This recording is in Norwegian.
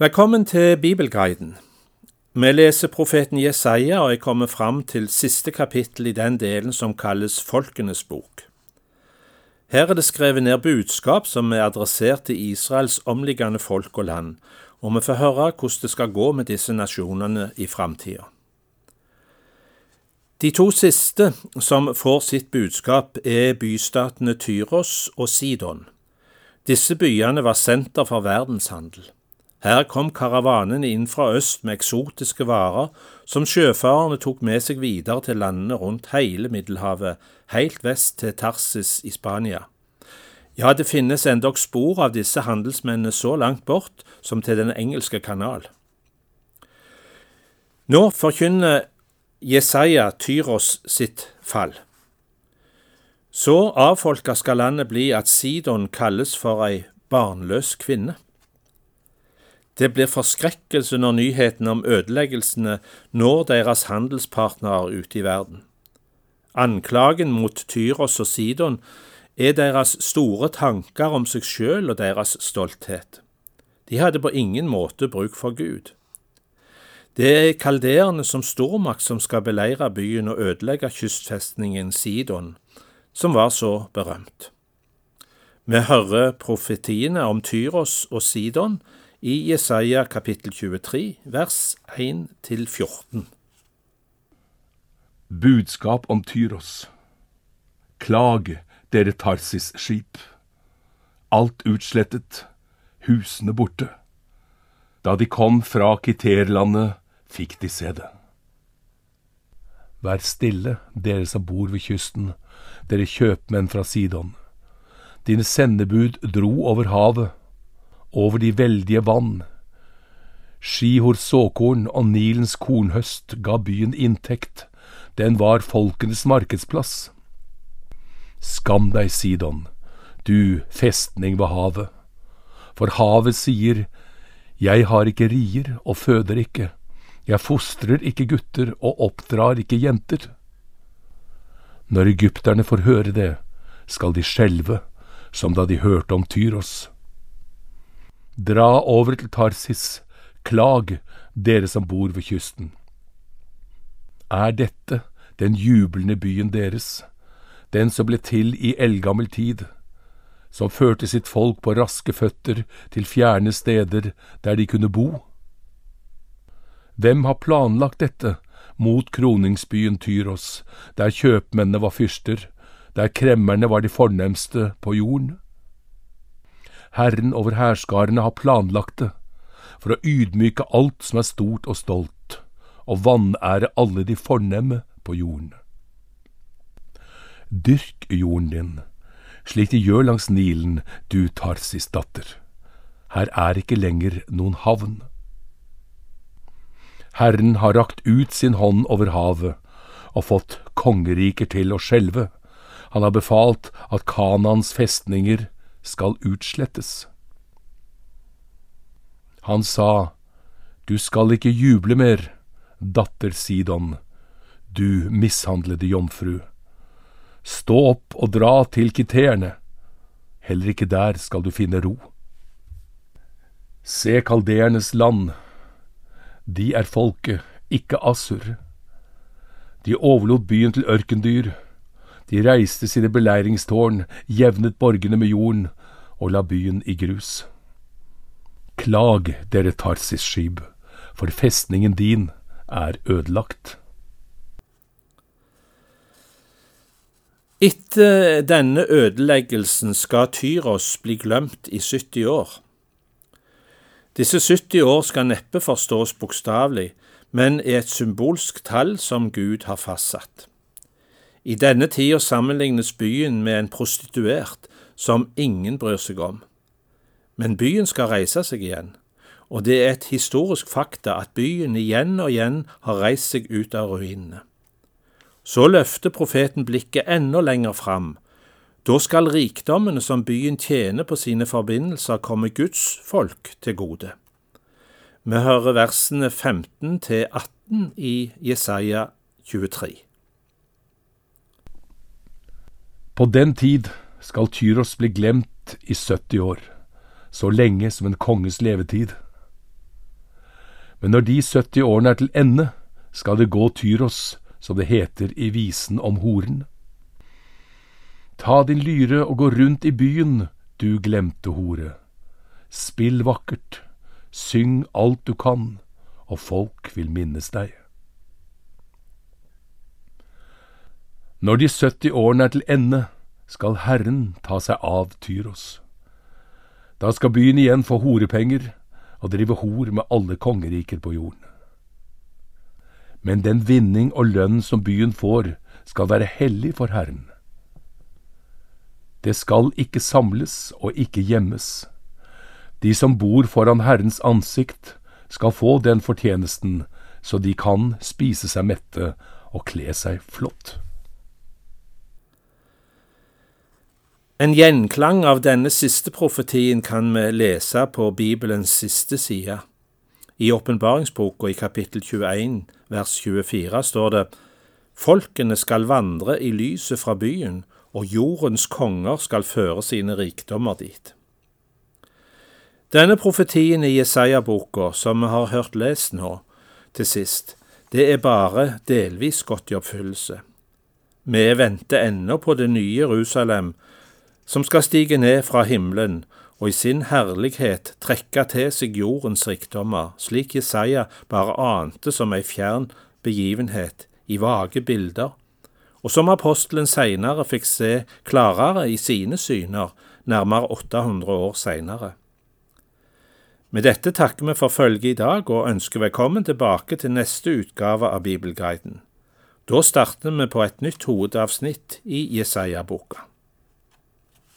Velkommen til Bibelguiden. Vi leser profeten Jesaja og jeg kommer fram til siste kapittel i den delen som kalles Folkenes bok. Her er det skrevet ned budskap som er adressert til Israels omliggende folk og land, og vi får høre hvordan det skal gå med disse nasjonene i framtida. De to siste som får sitt budskap, er bystatene Tyros og Sidon. Disse byene var senter for verdenshandel. Her kom karavanene inn fra øst med eksotiske varer som sjøfarerne tok med seg videre til landene rundt hele Middelhavet, helt vest til Tarsis i Spania. Ja, det finnes endog spor av disse handelsmennene så langt bort som til Den engelske kanal. Nå forkynner Jesaja Tyros sitt fall. Så avfolka skal landet bli at Sidon kalles for ei barnløs kvinne. Det blir forskrekkelse når nyhetene om ødeleggelsene når deres handelspartnere ute i verden. Anklagen mot Tyros og Sidon er deres store tanker om seg sjøl og deres stolthet. De hadde på ingen måte bruk for Gud. Det er kalderene som stormakt som skal beleire byen og ødelegge kystfestningen Sidon, som var så berømt. Vi hører profetiene om Tyros og Sidon i Jesaja kapittel 23, vers 1-14. Budskap om Tyros. Klag, dere Tarsis skip. Alt utslettet, husene borte. Da de kom fra Kiterlandet, fikk de se det. Vær stille, dere som bor ved kysten, dere kjøpmenn fra Sidon. Dine sendebud dro over havet over de veldige vann. Skihor såkorn og Nilens kornhøst ga byen inntekt, den var folkenes markedsplass. Skam deg, Sidon, du festning ved havet, for havet sier, Jeg har ikke rier og føder ikke, jeg fostrer ikke gutter og oppdrar ikke jenter. Når egypterne får høre det, skal de skjelve, som da de hørte om Tyros. Dra over til Tarsis, klag, dere som bor ved kysten. Er dette den jublende byen deres, den som ble til i eldgammel tid, som førte sitt folk på raske føtter til fjerne steder der de kunne bo? Hvem har planlagt dette mot kroningsbyen Tyros, der kjøpmennene var fyrster, der kremmerne var de fornemste på jorden? Herren over hærskarene har planlagt det, for å ydmyke alt som er stort og stolt, og vanære alle de fornemme på jorden. Dyrk jorden din, slik de gjør langs Nilen, du Tarsis datter. Her er ikke lenger noen havn. Herren har rakt ut sin hånd over havet og fått kongeriker til å skjelve. Han har befalt at Kanans festninger skal utslettes. Han sa, Du skal ikke juble mer, datter Sidon, du mishandlede jomfru. Stå opp og dra til kiteerne, heller ikke der skal du finne ro. Se kaldeernes land, de er folket, ikke Assur. De overlot byen til ørkendyr, de reiste sine beleiringstårn, jevnet borgene med jorden og la byen i grus. Klag, dere Tarsis skyb, for festningen din er ødelagt. Etter denne ødeleggelsen skal Tyros bli glemt i 70 år. Disse 70 år skal neppe forstås bokstavelig, men er et symbolsk tall som Gud har fastsatt. I denne tida sammenlignes byen med en prostituert som ingen bryr seg om. Men byen skal reise seg igjen, og det er et historisk fakta at byen igjen og igjen har reist seg ut av ruinene. Så løfter profeten blikket enda lenger fram. Da skal rikdommene som byen tjener på sine forbindelser, komme Guds folk til gode. Vi hører versene 15 til 18 i Jesaja 23. På den tid skal Tyros bli glemt i 70 år, så lenge som en konges levetid. Men når de 70 årene er til ende, skal det gå Tyros, som det heter i visen om horen. Ta din lyre og gå rundt i byen, du glemte hore. Spill vakkert, syng alt du kan, og folk vil minnes deg. Når de 70 årene er til ende, skal Herren ta seg av Tyros. Da skal byen igjen få horepenger og drive hor med alle kongeriker på jorden. Men den vinning og lønn som byen får, skal være hellig for Herren. Det skal ikke samles og ikke gjemmes. De som bor foran Herrens ansikt, skal få den fortjenesten, så de kan spise seg mette og kle seg flott. En gjenklang av denne siste profetien kan vi lese på Bibelens siste side. I åpenbaringsboka i kapittel 21 vers 24 står det Folkene skal vandre i lyset fra byen, og jordens konger skal føre sine rikdommer dit. Denne profetien i Jesaja-boka, som vi har hørt lest nå, til sist, det er bare delvis gått i oppfyllelse. Vi venter ennå på det nye Jerusalem, som skal stige ned fra himmelen og i sin herlighet trekke til seg jordens rikdommer, slik Jesaja bare ante som ei fjern begivenhet i vage bilder, og som apostelen seinere fikk se klarere i sine syner nærmere 800 år seinere. Med dette takker vi for følget i dag og ønsker velkommen tilbake til neste utgave av Bibelguiden. Da starter vi på et nytt hovedavsnitt i Jesaja-boka.